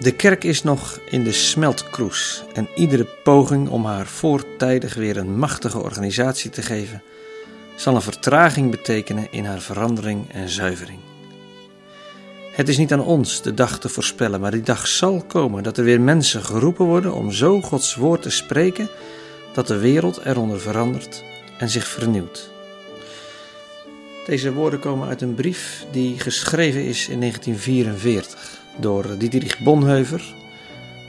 De kerk is nog in de smeltkroes en iedere poging om haar voortijdig weer een machtige organisatie te geven, zal een vertraging betekenen in haar verandering en zuivering. Het is niet aan ons de dag te voorspellen, maar die dag zal komen dat er weer mensen geroepen worden om zo Gods woord te spreken dat de wereld eronder verandert en zich vernieuwt. Deze woorden komen uit een brief die geschreven is in 1944 door Dietrich Bonheuver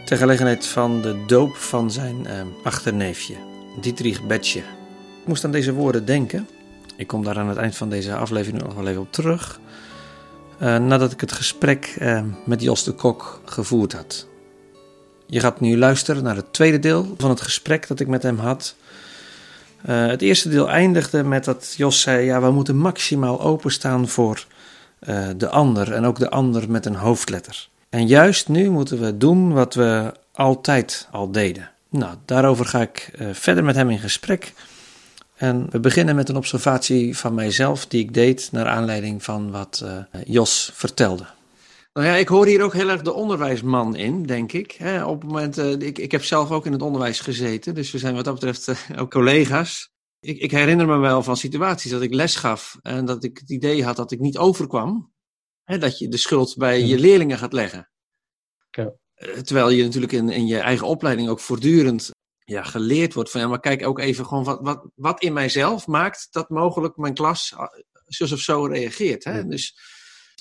ter gelegenheid van de doop van zijn eh, achterneefje, Dietrich Betje. Ik moest aan deze woorden denken. Ik kom daar aan het eind van deze aflevering nog wel even op terug. Uh, nadat ik het gesprek uh, met Jos de Kok gevoerd had. Je gaat nu luisteren naar het tweede deel van het gesprek dat ik met hem had. Uh, het eerste deel eindigde met dat Jos zei: Ja, we moeten maximaal openstaan voor uh, de ander en ook de ander met een hoofdletter. En juist nu moeten we doen wat we altijd al deden. Nou, daarover ga ik uh, verder met hem in gesprek. En we beginnen met een observatie van mijzelf die ik deed naar aanleiding van wat uh, Jos vertelde. Nou ja, ik hoor hier ook heel erg de onderwijsman in, denk ik. Op het moment, ik, ik heb zelf ook in het onderwijs gezeten, dus we zijn wat dat betreft ook collega's. Ik, ik, herinner me wel van situaties dat ik les gaf en dat ik het idee had dat ik niet overkwam. Hè, dat je de schuld bij je leerlingen gaat leggen. Ja. Terwijl je natuurlijk in, in je eigen opleiding ook voortdurend ja, geleerd wordt van ja, maar kijk ook even gewoon wat, wat, wat in mijzelf maakt dat mogelijk mijn klas zo of zo reageert. Hè? Ja. Dus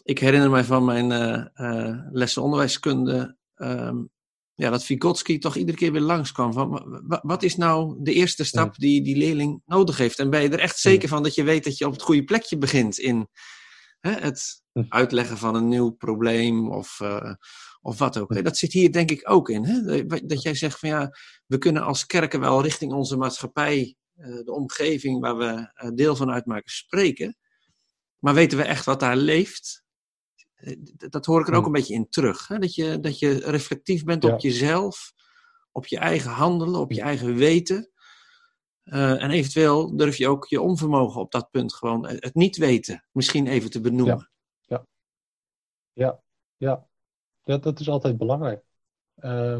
ik herinner mij van mijn uh, uh, lessen onderwijskunde um, ja, dat Vygotsky toch iedere keer weer langskwam. Van, wat is nou de eerste stap die die leerling nodig heeft? En ben je er echt zeker van dat je weet dat je op het goede plekje begint in hè, het uitleggen van een nieuw probleem of, uh, of wat ook. Hè? Dat zit hier denk ik ook in. Hè? Dat jij zegt van ja, we kunnen als kerken wel richting onze maatschappij, uh, de omgeving waar we uh, deel van uitmaken, spreken. Maar weten we echt wat daar leeft? Dat hoor ik er ook een beetje in terug. Hè? Dat, je, dat je reflectief bent ja. op jezelf, op je eigen handelen, op je eigen weten. Uh, en eventueel durf je ook je onvermogen op dat punt gewoon het niet weten misschien even te benoemen. Ja, ja, ja. ja. dat is altijd belangrijk. Uh,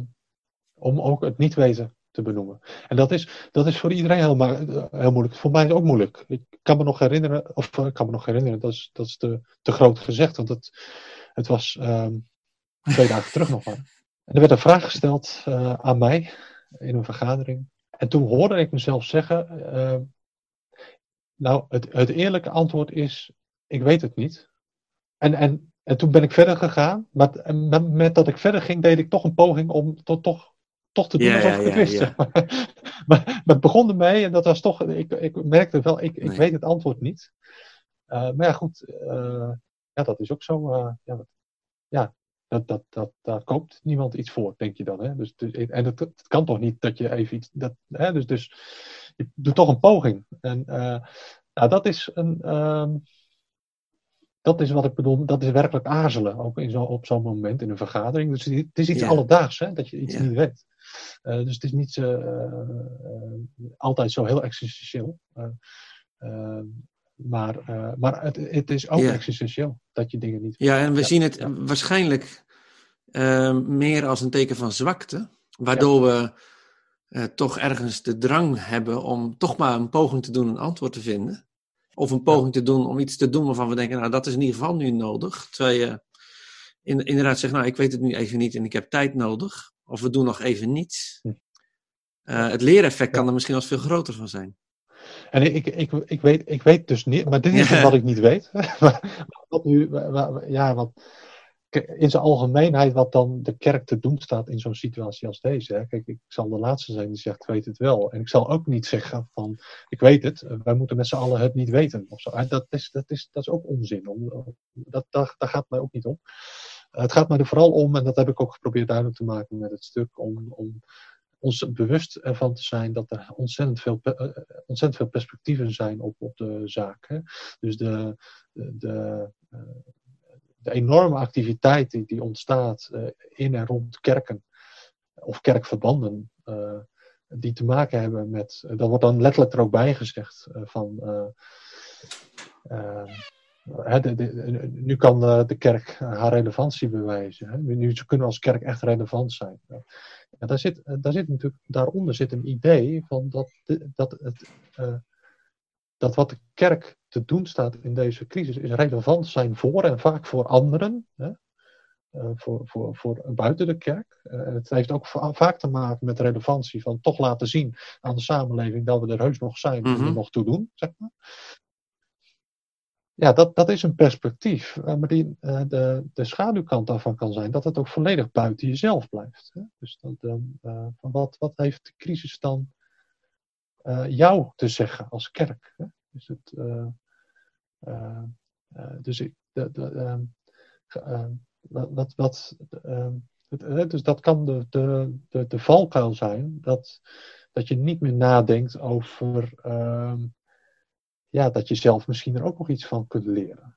om ook het niet weten benoemen. En dat is, dat is voor iedereen heel, heel moeilijk. Voor mij is het ook moeilijk. Ik kan me nog herinneren, of ik kan me nog herinneren, dat is, dat is te, te groot gezegd, want het, het was um, twee dagen terug nog maar. En er werd een vraag gesteld uh, aan mij in een vergadering. En toen hoorde ik mezelf zeggen, uh, nou, het, het eerlijke antwoord is, ik weet het niet. En, en, en toen ben ik verder gegaan, maar met, met dat ik verder ging, deed ik toch een poging om toch toch te doen alsof ik het wist. Maar, het begon ermee en dat was toch, ik, ik merkte wel, ik, ik weet het antwoord niet. Uh, maar ja, goed, uh, ja, dat is ook zo. Uh, ja, dat, ja dat, dat, dat, daar koopt niemand iets voor, denk je dan. Hè? Dus, dus, en het, het kan toch niet dat je even iets. Dat, hè? Dus, dus je doet toch een poging. En nou, dat is een. Um, dat is wat ik bedoel, dat is werkelijk aarzelen, ook in zo, op zo'n moment in een vergadering. Dus het is iets Ja. alledaags, hè, dat je iets Ja. niet weet. Uh, dus het is niet uh, uh, altijd zo heel existentieel. Maar maar het, het, is ook existentieel dat je dingen niet Ja, en we Ja, zien het ja. waarschijnlijk eh, meer als een teken van zwakte, waardoor we eh, toch ergens de drang hebben om toch maar een poging te doen een antwoord te vinden. Of een poging te doen om iets te doen waarvan we denken, nou dat is in ieder geval nu nodig. Terwijl je in, inderdaad zegt, nou ik weet het nu even niet en ik heb tijd nodig. Of we doen nog even niets. Eh, het leereffect kan er misschien wel veel groter van zijn. En ik, ik, ik, weet, ik weet dus niet, maar dit is dus wat ik niet weet. Wat nu, ja, wat, in zijn algemeenheid, wat dan de kerk te doen staat in zo'n situatie als deze. Hè. Kijk, ik zal de laatste zijn die zegt, ik weet het wel. En ik zal ook niet zeggen van, ik weet het, wij moeten met z'n allen het niet weten. Of zo. Dat, is, dat, is, dat is ook onzin. Om, dat, daar, daar gaat het mij ook niet om. Het gaat mij er vooral om, en dat heb ik ook geprobeerd duidelijk te maken met het stuk, om, om ons bewust ervan te zijn dat er ontzettend veel, pe- eh, ontzettend veel perspectieven zijn op, op de zaak. Dus de, de, de, eh, enorme activiteit die, die ontstaat eh, in en rond kerken of kerkverbanden, eh, die te maken hebben met, dat wordt dan letterlijk er ook bij gezegd, eh, eh, eh, nu kan de, kerk haar relevantie bewijzen. Hè? Nu, kunnen we als kerk echt relevant zijn. Ja, daar, zit, daar zit natuurlijk, daaronder zit een idee van dat, dat, het, dat wat de kerk te doen staat in deze crisis is relevant zijn voor en vaak voor anderen. Hè? Uh, voor, voor, voor buiten de kerk. Uh, het heeft ook vaak te maken met relevantie van toch laten zien aan de samenleving dat we er heus nog zijn en er mhm. nog toe doen. Zeg maar. Ja, dat, dat is een perspectief. Uh, maar die, de, de schaduwkant daarvan kan zijn dat het ook volledig buiten jezelf blijft. Hè? Dus dat, wat, wat heeft de crisis dan jou te zeggen als kerk? Hè? Is het, dus ik, de, de, ehm, wat, wat, ehm, dus dat kan de, de, de, valkuil zijn, dat, dat je niet meer nadenkt over ehm, ja, dat je zelf misschien er ook nog iets van kunt leren.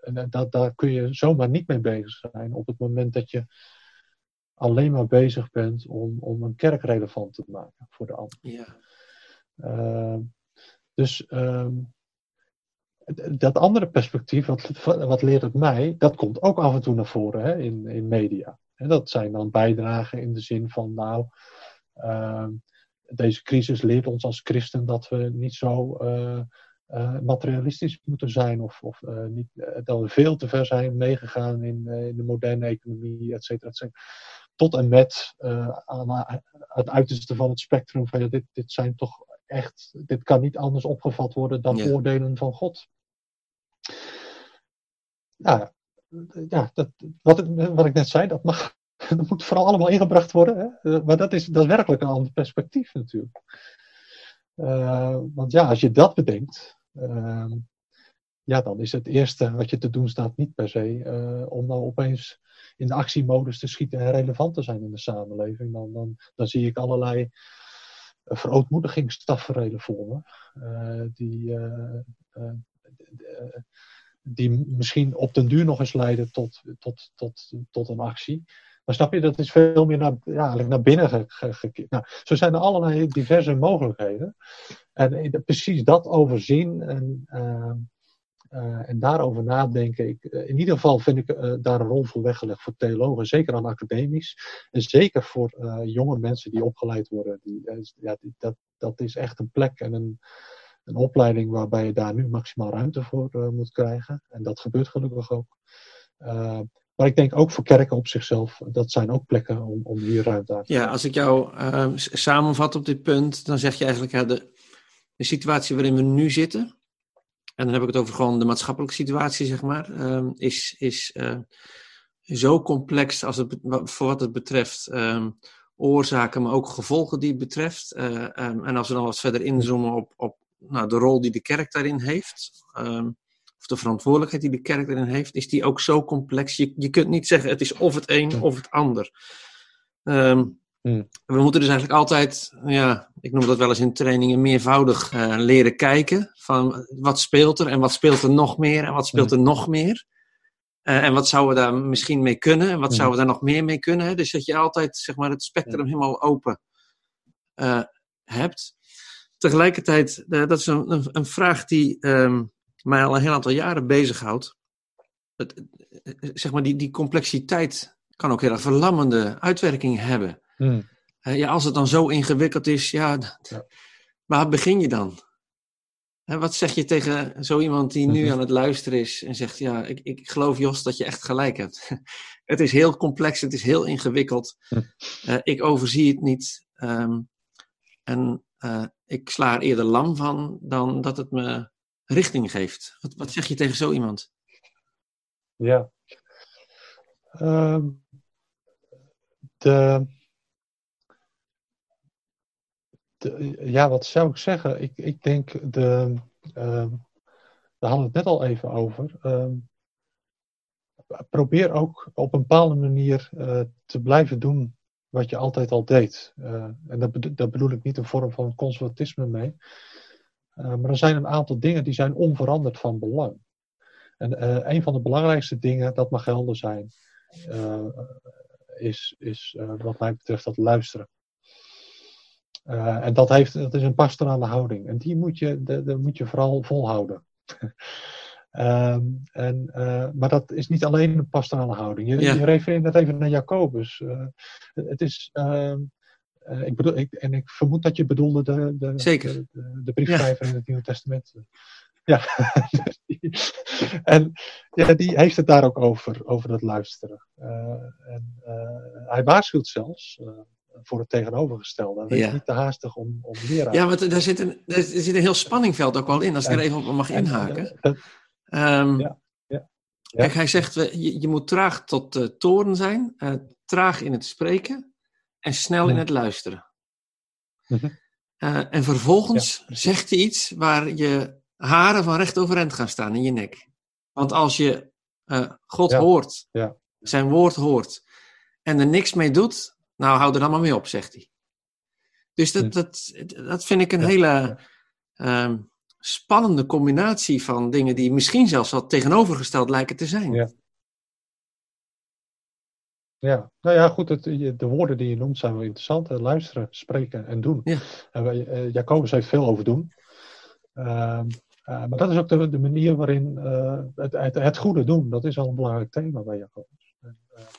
En dat, daar kun je zomaar niet mee bezig zijn op het moment dat je alleen maar bezig bent om, om een kerk relevant te maken voor de ander. Ja. Uh, dus dat andere perspectief, wat, wat leert het mij, dat komt ook af en toe naar voren hè, in, in media. En dat zijn dan bijdragen in de zin van, nou, uh, deze crisis leert ons als christen dat we niet zo uh, uh, materialistisch moeten zijn, of, of uh, niet, dat we veel te ver zijn meegegaan in, in de moderne economie, et cetera, et cetera. Tot en met aan het uiterste van het spectrum van ja, dit, dit zijn toch echt, dit kan niet anders opgevat worden dan ja. oordelen van God. Ja, ja dat, wat, wat ik net zei, dat, mag, dat moet vooral allemaal ingebracht worden. Hè? Maar dat is, dat een ander perspectief natuurlijk. Uh, want ja, als je dat bedenkt, uh, ja, dan is het eerste wat je te doen staat niet per se uh, om nou opeens in de actiemodus te schieten en relevant te zijn in de samenleving. Dan, dan, dan zie ik allerlei verootmoedigingstaferelen voor me, die die misschien op den duur nog eens leiden tot, tot, tot, tot een actie. Maar snap je, dat is veel meer naar, ja, eigenlijk naar binnen gekeerd. Nou, zo zijn er allerlei diverse mogelijkheden. En precies dat overzien en, uh, uh, en daarover nadenken. Ik, in ieder geval vind ik daar een rol voor weggelegd voor theologen, zeker aan academisch. En zeker voor jonge mensen die opgeleid worden. Die, ja, dat, dat is echt een plek en een, een opleiding waarbij je daar nu maximaal ruimte voor moet krijgen. En dat gebeurt gelukkig ook. Uh, maar ik denk ook voor kerken op zichzelf, dat zijn ook plekken om, om hier ruimte aan te Ja, als ik jou uh, samenvat op dit punt, dan zeg je eigenlijk ja, de, de situatie waarin we nu zitten, en dan heb ik het over gewoon de maatschappelijke situatie, zeg maar, ehm, is, is zo complex als het, voor wat het betreft um, oorzaken, maar ook gevolgen die het betreft. Um, en als we dan wat verder inzoomen op, op nou, de rol die de kerk daarin heeft, um, of de verantwoordelijkheid die de kerk daarin heeft, is die ook zo complex. Je, je kunt niet zeggen het is of het een of het ander. Um, hmm. We moeten dus eigenlijk altijd, ja, ik noem dat wel eens in trainingen, meervoudig uh, leren kijken van wat speelt er en wat speelt er nog meer en wat speelt er nog meer. Uh, en wat zouden we daar misschien mee kunnen en wat zouden we daar nog meer mee kunnen. Dus dat je altijd zeg maar, het spectrum helemaal open uh, hebt tegelijkertijd, dat is een, een, een vraag die um, mij al een heel aantal jaren bezighoudt. Het, eh, eh, zeg maar, die, die complexiteit kan ook heel erg verlammende uitwerking hebben. Hmm. Ja, als het dan zo ingewikkeld is, ja, ja. waar begin je dan? Wat zeg je tegen zo iemand die nu mhm. aan het luisteren is en zegt: Ja, ik, ik geloof Jos dat je echt gelijk hebt. het is heel complex, het is heel ingewikkeld. Uh, ik overzie het niet. Um, en uh, ik sla er eerder lam van dan dat het me richting geeft. Wat, wat zeg je tegen zo iemand? Ja. Um, de, ja, wat zou ik zeggen? Ik, ik denk, de, um, we hadden het net al even over. Um, probeer ook op een bepaalde manier uh, te blijven doen wat je altijd al deed. Uh, en dat bedoel, ik niet een vorm van conservatisme mee. Uh, maar er zijn een aantal dingen die zijn onveranderd van belang. En uh, een van de belangrijkste dingen, dat mag helder zijn, is, is wat mij betreft dat luisteren. en dat, heeft, dat is een pastorale houding. En die moet je, de, de moet je vooral volhouden. Ehm, en, eh, maar dat is niet alleen een pastorale houding. Je, je refereert net even naar Jacobus. Uh, het is, ehm, ik bedoel, ik, en ik vermoed dat je bedoelde de, de, Zeker. de, de, de briefschrijver in het Nieuwe Testament. Ja, en ja, die heeft het daar ook over, over dat luisteren. en, hij waarschuwt zelfs voor het tegenovergestelde. Wees ja. niet te haastig om, om leraar. Ja, want daar zit, een, er zit een heel spanningveld ook wel in, als ik er even op mag inhaken. Um, ja, ja, Kijk, hij zegt, je, je moet traag tot uh, toren zijn, uh, traag in het spreken en snel in het luisteren. Uh, en vervolgens zegt hij iets waar je haren van recht overeind gaan staan in je nek. Want als je God hoort, zijn woord hoort, en er niks mee doet, nou, hou er dan maar mee op, zegt hij. Dus dat, dat, dat vind ik een hele um, spannende combinatie van dingen die misschien zelfs wat tegenovergesteld lijken te zijn. Ja. Nou ja, goed, het, de woorden die je noemt zijn wel interessant. Luisteren, spreken en doen. Ja. Uh, Jacobus heeft veel over doen. Uh, uh, maar dat is ook de, de manier waarin uh, het, het, het, goede doen, dat is al een belangrijk thema bij Jacobus. Uh,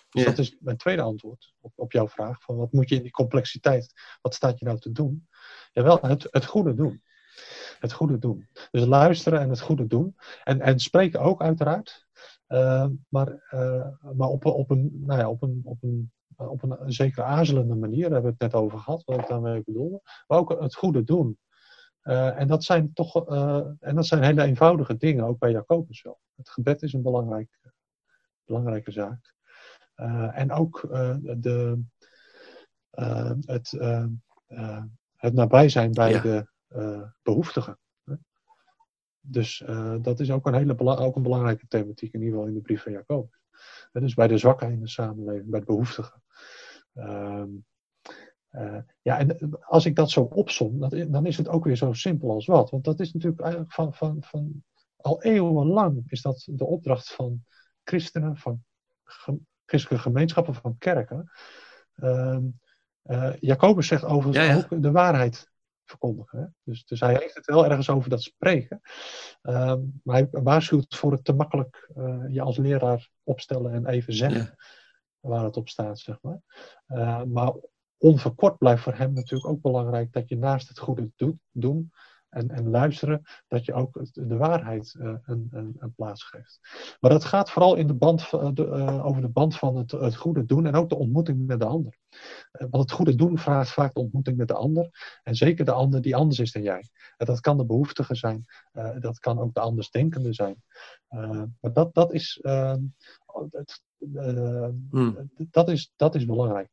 dus dat is mijn tweede antwoord op, op jouw vraag. Van wat moet je in die complexiteit, wat staat je nou te doen? Jawel, het, het goede doen. Het goede doen. Dus luisteren en het goede doen. En, en spreken ook uiteraard. Uh, maar uh, maar op, op, een, nou ja, op, een, op, een, op een zeker aarzelende manier, daar hebben we het net over gehad, wat ik daarmee bedoelde. Maar ook het goede doen. Uh, en, dat zijn toch, en dat zijn hele eenvoudige dingen, ook bij Jacobus wel. Het gebed is een belangrijk, belangrijke zaak. Uh, en ook de, het, het nabij zijn bij ja. de behoeftigen. Dus dat is ook een hele ook een belangrijke thematiek, in ieder geval in de brief van Jacobus. dus bij de zwakken in de samenleving, bij de behoeftigen. Ehm, ja, en als ik dat zo opsom, dan is het ook weer zo simpel als wat. Want dat is natuurlijk eigenlijk van, van, van al eeuwenlang is dat de opdracht van christenen, van christelijke gemeenschappen van kerken. Uh, Jacobus zegt overigens ja, ja. ook de waarheid verkondigen. Hè? Dus, dus hij heeft het wel ergens over dat spreken. Uh, maar hij waarschuwt voor het te makkelijk uh, je als leraar opstellen en even zeggen ja. waar het op staat, zeg maar. Uh, maar onverkort blijft voor hem natuurlijk ook belangrijk dat je naast het goede doet, doen, en, en luisteren, dat je ook de waarheid uh, een, een, een, plaats geeft. Maar dat gaat vooral in de band, de, uh, over de band van het, het, goede doen en ook de ontmoeting met de ander. Uh, want het goede doen vraagt vaak de ontmoeting met de ander. En zeker de ander die anders is dan jij. dat kan de behoeftige zijn, dat kan ook de andersdenkende zijn. maar dat, dat, is, het, hmm. dat, is, dat is belangrijk.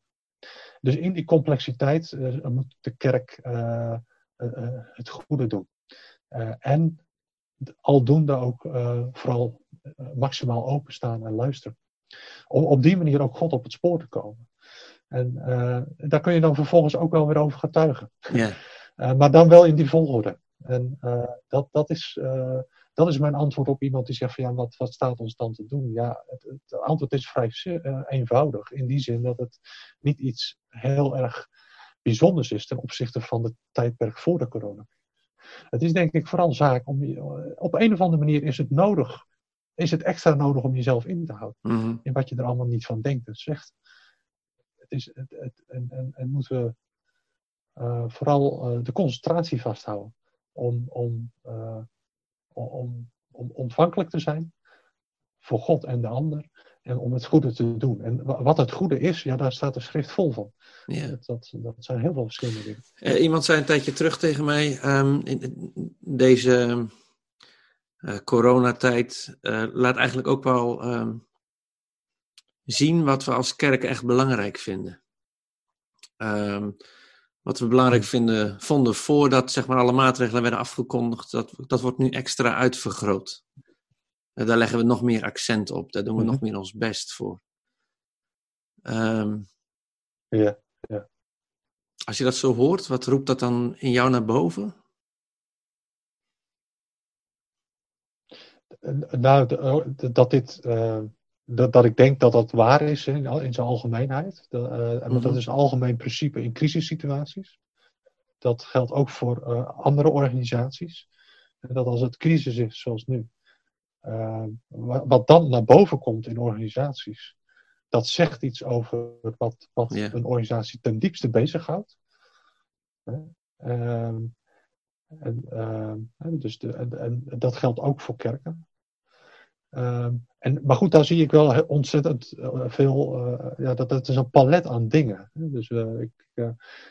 Dus in die complexiteit moet de kerk het goede doen. Uh, en aldoende ook vooral maximaal openstaan en luisteren. Om op die manier ook God op het spoor te komen. En daar kun je dan vervolgens ook wel weer over getuigen. Maar dan wel in die volgorde. En dat, dat, is, dat is mijn antwoord op iemand die zegt van ja, wat, wat staat ons dan te doen? Ja, het, het antwoord is vrij eenvoudig. In die zin dat het niet iets heel erg bijzonders is ten opzichte van het tijdperk voor de corona. Het is denk ik vooral zaak om, op een of andere manier is het nodig, is het extra nodig om jezelf in te houden. Mm -hmm. In wat je er allemaal niet van denkt en zegt. Het is, het, het, en, en, en moeten we uh, vooral uh, de concentratie vasthouden om, om, uh, om, om ontvankelijk te zijn voor God en de ander en om het goede te doen. En wat het goede is, ja, daar staat de schrift vol van. Ja. Dat, dat, dat zijn heel veel verschillende dingen. Uh, iemand zei een tijdje terug tegen mij, um, in deze uh, coronatijd uh, laat eigenlijk ook wel um, zien wat we als kerk echt belangrijk vinden. Um, wat we belangrijk vinden, vonden voordat zeg maar, alle maatregelen werden afgekondigd, dat, dat wordt nu extra uitvergroot. Uh, daar leggen we nog meer accent op. Daar doen we mm -hmm. nog meer ons best voor. Um, ja, ja. Als je dat zo hoort, wat roept dat dan in jou naar boven? Nou, dat dit. Uh, dat, dat ik denk dat dat waar is in, in zijn algemeenheid. Dat, uh, mm -hmm. dat is een algemeen principe in crisissituaties. Dat geldt ook voor uh, andere organisaties. Dat als het crisis is, zoals nu, uh, wat dan naar boven komt in organisaties, dat zegt iets over wat, wat een organisatie ten diepste bezighoudt. Uh, en, ehm, dus de, en, en, dat geldt ook voor kerken. Ehm, en, maar goed, daar zie ik wel ontzettend eh, veel. Uh, ja, dat, dat is een palet aan dingen. Dus uh, ik,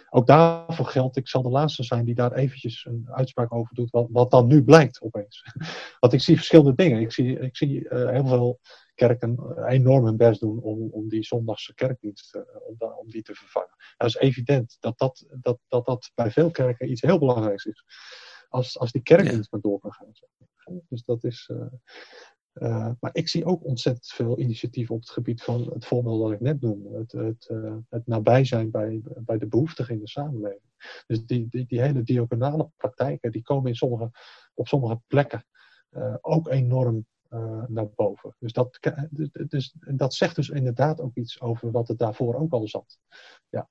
ook daarvoor geldt, ik zal de laatste zijn die daar eventjes een uitspraak over doet, wat, wat dan nu blijkt opeens. Want ik zie verschillende dingen. Ik zie, ik zie heel veel kerken enorm hun best doen om, om die zondagse kerkdienst om, om die te vervangen. Dat is evident dat dat, dat, dat dat bij veel kerken iets heel belangrijks is. Als, als die kerkdienst maar door kan gaan. Dus dat is. Uh, maar ik zie ook ontzettend veel initiatieven op het gebied van het voorbeeld dat ik net noemde. Het, het, uh, het nabij zijn bij, bij de behoeftigen in de samenleving. Dus die, die, die hele diagonale praktijken, die komen in sommige, op sommige plekken uh, ook enorm naar boven. Dus dat, dus, dat zegt dus inderdaad ook iets over wat het daarvoor ook al zat. Ja.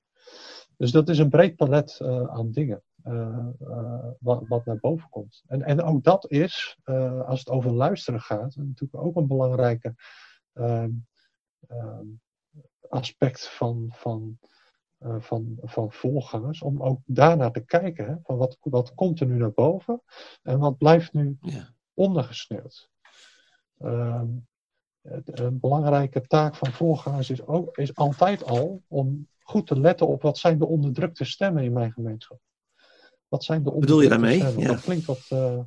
Dus dat is een breed palet aan dingen. Uh, uh, wat, wat, naar boven komt. En, en ook dat is, uh, als het over luisteren gaat, natuurlijk ook een belangrijke ehm, ehm, aspect van, van, van, van voorgangers, om ook daarnaar te kijken, hè, van wat, wat komt er nu naar boven en wat blijft nu ja. ondergesneeuwd. Um, een belangrijke taak van voorgangers is, ook, is altijd al om goed te letten op wat zijn de onderdrukte stemmen in mijn gemeenschap. Wat zijn de Bedoel je daarmee? Ja. Dat klinkt wat. Uh,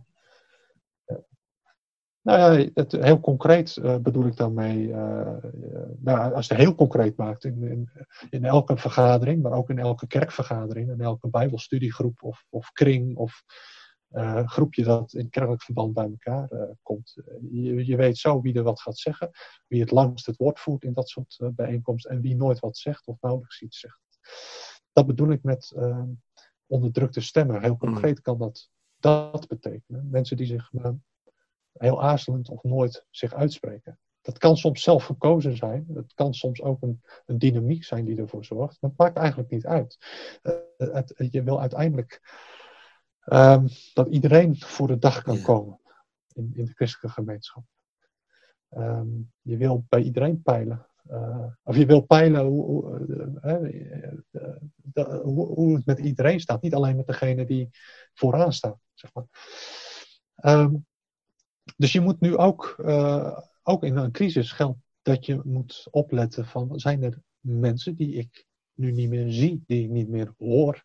nou ja, het, heel concreet uh, bedoel ik daarmee. Uh, nou, als je het heel concreet maakt, in, in, in, elke vergadering, maar ook in elke kerkvergadering, in elke Bijbelstudiegroep of, of kring of groepje dat in kerkelijk verband bij elkaar komt. Je, je, weet zo wie er wat gaat zeggen, wie het langst het woord voert in dat soort bijeenkomsten en wie nooit wat zegt of nauwelijks iets zegt. Dat bedoel ik met onderdrukte stemmen. Heel mm. concreet kan dat dat betekenen. Mensen die zich uh, heel aarzelend of nooit zich uitspreken. Dat kan soms zelf gekozen zijn. Het kan soms ook een, een dynamiek zijn die ervoor zorgt. Dat maakt eigenlijk niet uit. Uh, het, je wil uiteindelijk um, dat iedereen voor de dag kan komen in, in de christelijke gemeenschap. Um, je wil bij iedereen peilen uh, of je wil peilen hoe, hoe, uh, hoe, het met iedereen staat. Niet alleen met degene die vooraan staat. Zeg maar. Um, dus je moet nu ook, uh, ook in een crisis geldt dat je moet opletten van zijn er mensen die ik nu niet meer zie, die ik niet meer hoor,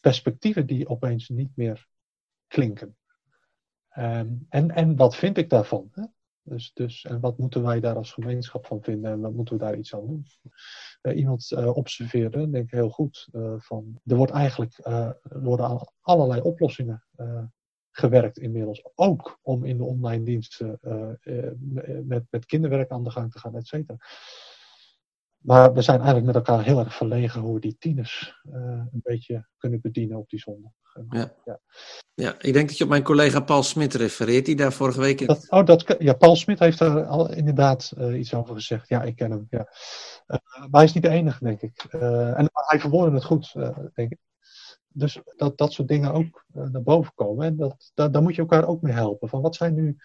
perspectieven die opeens niet meer klinken. Um, en, en wat vind ik daarvan? Hè? Dus, dus, en wat moeten wij daar als gemeenschap van vinden en wat moeten we daar iets aan doen? Uh, iemand uh, observeerde, denk ik heel goed, uh, van er wordt eigenlijk worden aan allerlei oplossingen gewerkt inmiddels. Ook om in de online diensten met, met kinderwerk aan de gang te gaan, et cetera. Maar we zijn eigenlijk met elkaar heel erg verlegen hoe we die tieners een beetje kunnen bedienen op die zondag. Ja. ja. Ja. ik denk dat je op mijn collega Paul Smit refereert, die daar vorige week... Dat, oh, dat, ja, Paul Smit heeft daar al inderdaad uh, iets over gezegd. Ja, ik ken hem, ja. Uh, maar hij is niet de enige, denk ik. En hij verwoordde het goed, denk ik. Dus dat dat soort dingen ook naar boven komen. En dat, dat, daar moet je elkaar ook mee helpen. Van wat zijn nu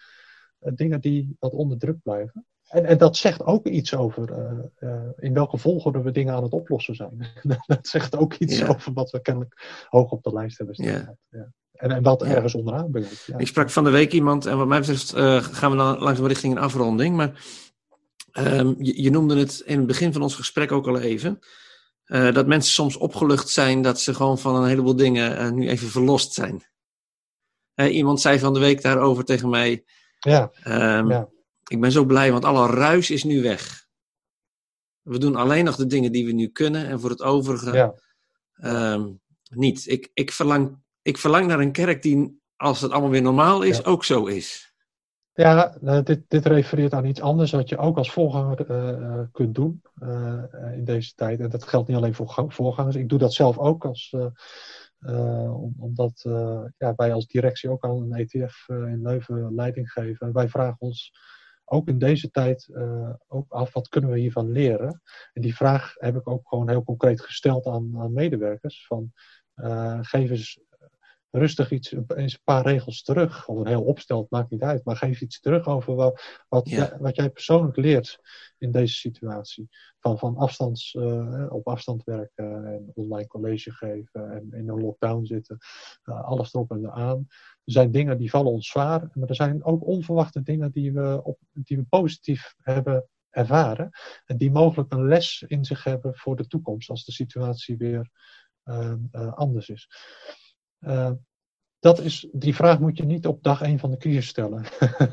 dingen die wat onder druk blijven? En, en, dat zegt ook iets over uh, uh, in welke volgorde we dingen aan het oplossen zijn. dat zegt ook iets over wat we kennelijk hoog op de lijst hebben staan. Ja. En, en wat ergens onderaan brengt. Ik sprak van de week iemand, en wat mij betreft uh, gaan we dan langzaam richting een afronding. Maar um, je, je, noemde het in het begin van ons gesprek ook al even. dat mensen soms opgelucht zijn dat ze gewoon van een heleboel dingen nu even verlost zijn. iemand zei van de week daarover tegen mij. Ja. Um, ja ik ben zo blij, want alle ruis is nu weg. We doen alleen nog de dingen die we nu kunnen en voor het overige ja. um, niet. Ik, ik, verlang, ik verlang naar een kerk die, als het allemaal weer normaal is, ook zo is. Ja, nou, dit, dit refereert aan iets anders wat je ook als voorganger uh, kunt doen uh, in deze tijd. En dat geldt niet alleen voor voorgangers. Ik doe dat zelf ook als, uh, omdat ja, wij als directie ook aan een ETF in Leuven leiding geven. wij vragen ons ook in deze tijd uh, ook af wat kunnen we hiervan leren. En die vraag heb ik ook gewoon heel concreet gesteld aan, aan medewerkers. Van, uh, geef eens rustig iets, eens een paar regels terug. Of een heel opstel, maakt niet uit. Maar geef iets terug over wat, wat, jij, wat jij persoonlijk leert in deze situatie. Van, van afstands, uh, op afstand werken en online college geven en in een lockdown zitten. Alles erop en eraan. Er zijn dingen die vallen ons zwaar. Maar er zijn ook onverwachte dingen die we, op, die we positief hebben ervaren. En die mogelijk een les in zich hebben voor de toekomst. Als de situatie weer uh, anders is. Uh, dat is, die vraag moet je niet op dag één van de crisis stellen.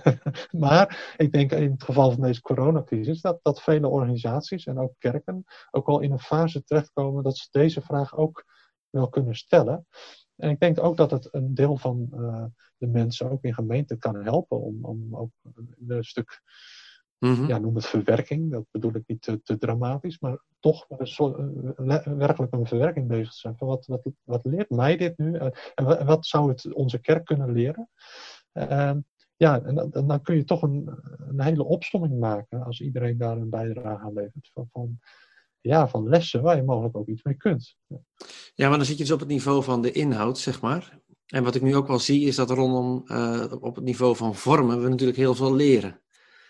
maar ik denk in het geval van deze coronacrisis dat, dat vele organisaties en ook kerken ook al in een fase terechtkomen dat ze deze vraag ook wel kunnen stellen. En ik denk ook dat het een deel van uh, de mensen ook in gemeenten kan helpen om, om ook een stuk Mm Ja, noem het verwerking. Dat bedoel ik niet te, te dramatisch, maar toch werkelijk een verwerking bezig zijn. Van wat, wat, wat leert mij dit nu? En wat zou het onze kerk kunnen leren? Uh, ja, en dan, dan, kun je toch een, een hele opsomming maken als iedereen daar een bijdrage aan levert. Van, van, ja, van lessen waar je mogelijk ook iets mee kunt. Ja, maar dan zit je dus op het niveau van de inhoud, zeg maar. En wat ik nu ook wel zie, is dat rondom uh, op het niveau van vormen we natuurlijk heel veel leren.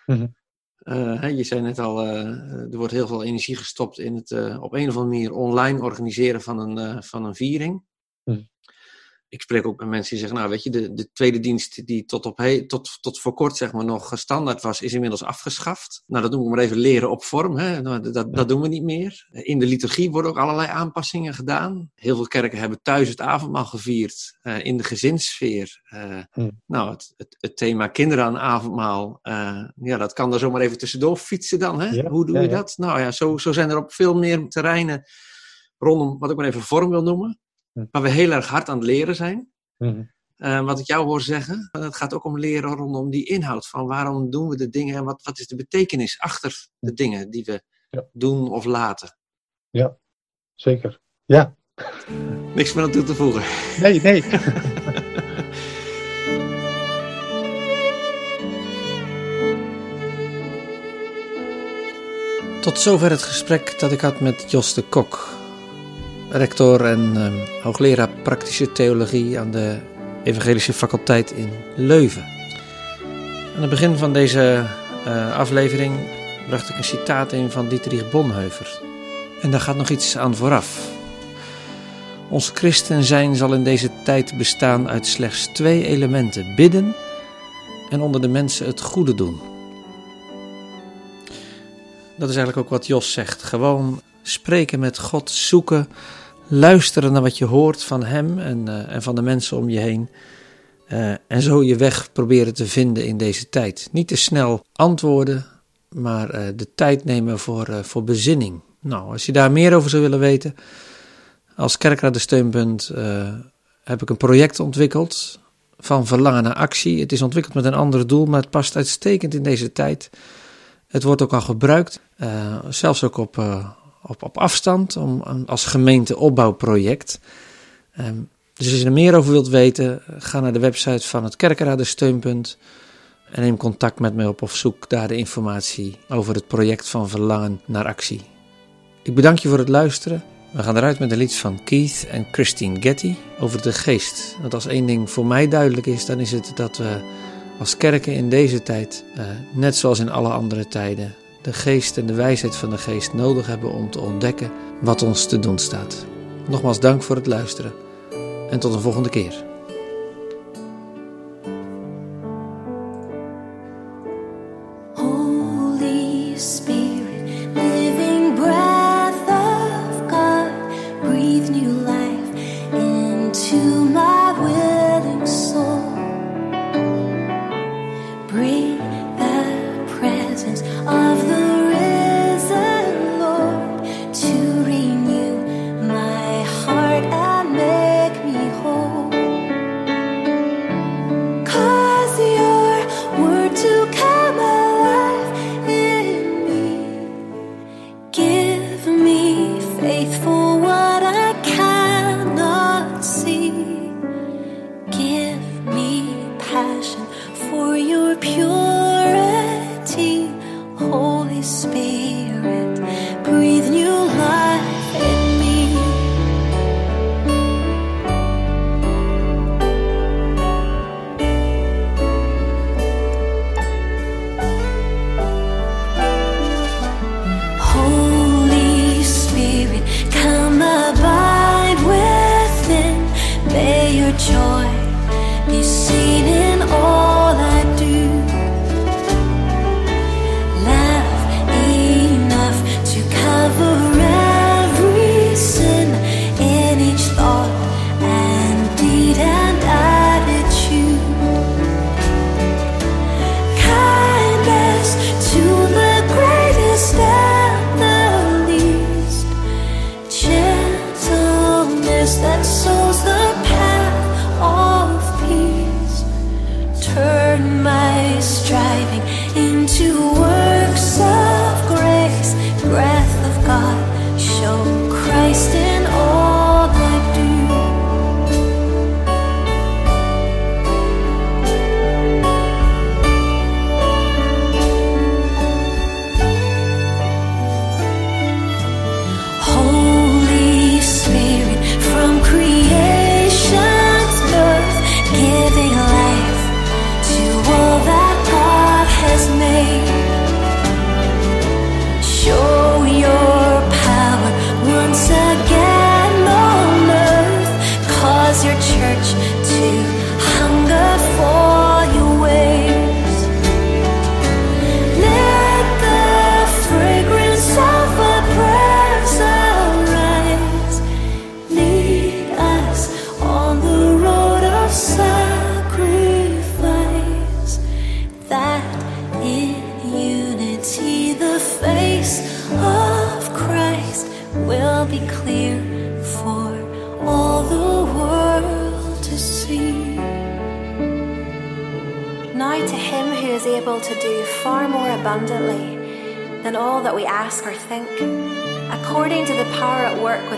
Mm -hmm. Uh, je zei net al, uh, er wordt heel veel energie gestopt in het op een of andere manier online organiseren van een, van een viering. Hm ik spreek ook met mensen die zeggen, nou weet je, de, de tweede dienst die tot, op he, tot, tot voor kort zeg maar nog standaard was, is inmiddels afgeschaft. Nou, dat doen we maar even leren op vorm. Hè. Nou, dat, dat doen we niet meer. In de liturgie worden ook allerlei aanpassingen gedaan. Heel veel kerken hebben thuis het avondmaal gevierd, uh, in de gezinssfeer. Uh, hmm. Nou, het, het, het, thema kinderen aan avondmaal, uh, ja, dat kan er zomaar even tussendoor fietsen dan. Hè? Ja, Hoe doe ja, je dat? Nou ja, zo, zo zijn er op veel meer terreinen rondom, wat ik maar even vorm wil noemen, waar we heel erg hard aan het leren zijn. Mm uh, wat ik jou hoor zeggen, het gaat ook om leren rondom die inhoud van waarom doen we de dingen en wat, wat is de betekenis achter de dingen die we ja. doen of laten. Ja, zeker. Ja. Niks meer aan toe te voegen. Nee, nee. Tot zover het gesprek dat ik had met Jos de Kok, rector en uh, hoogleraar praktische theologie aan de Evangelische Faculteit in Leuven. Aan het begin van deze uh, aflevering bracht ik een citaat in van Dietrich Bonhoeffer. En daar gaat nog iets aan vooraf. Ons christen zijn zal in deze tijd bestaan uit slechts twee elementen: bidden en onder de mensen het goede doen. Dat is eigenlijk ook wat Jos zegt. Gewoon spreken met God, zoeken luisteren naar wat je hoort van hem en, uh, en van de mensen om je heen. Uh, en zo je weg proberen te vinden in deze tijd. Niet te snel antwoorden, maar uh, de tijd nemen voor, voor bezinning. Nou, als je daar meer over zou willen weten, als Kerkraad Steunpunt heb ik een project ontwikkeld van verlangen naar actie. Het is ontwikkeld met een ander doel, maar het past uitstekend in deze tijd. Het wordt ook al gebruikt, zelfs ook op, op, op afstand om, als gemeenteopbouwproject. Um, dus als je er meer over wilt weten, ga naar de website van het Kerkenraden Steunpunt en neem contact met mij op of zoek daar de informatie over het project van verlangen naar actie. Ik bedank je voor het luisteren. We gaan eruit met een lied van Keith en Christine Getty over de geest. Want als één ding voor mij duidelijk is, dan is het dat we als kerken in deze tijd, uh, net zoals in alle andere tijden, de geest en de wijsheid van de geest nodig hebben om te ontdekken wat ons te doen staat. Nogmaals dank voor het luisteren en tot een volgende keer.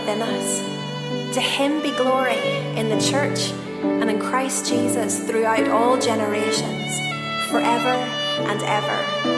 Within us, to him be glory in the church and in Christ Jesus throughout all generations, forever and ever.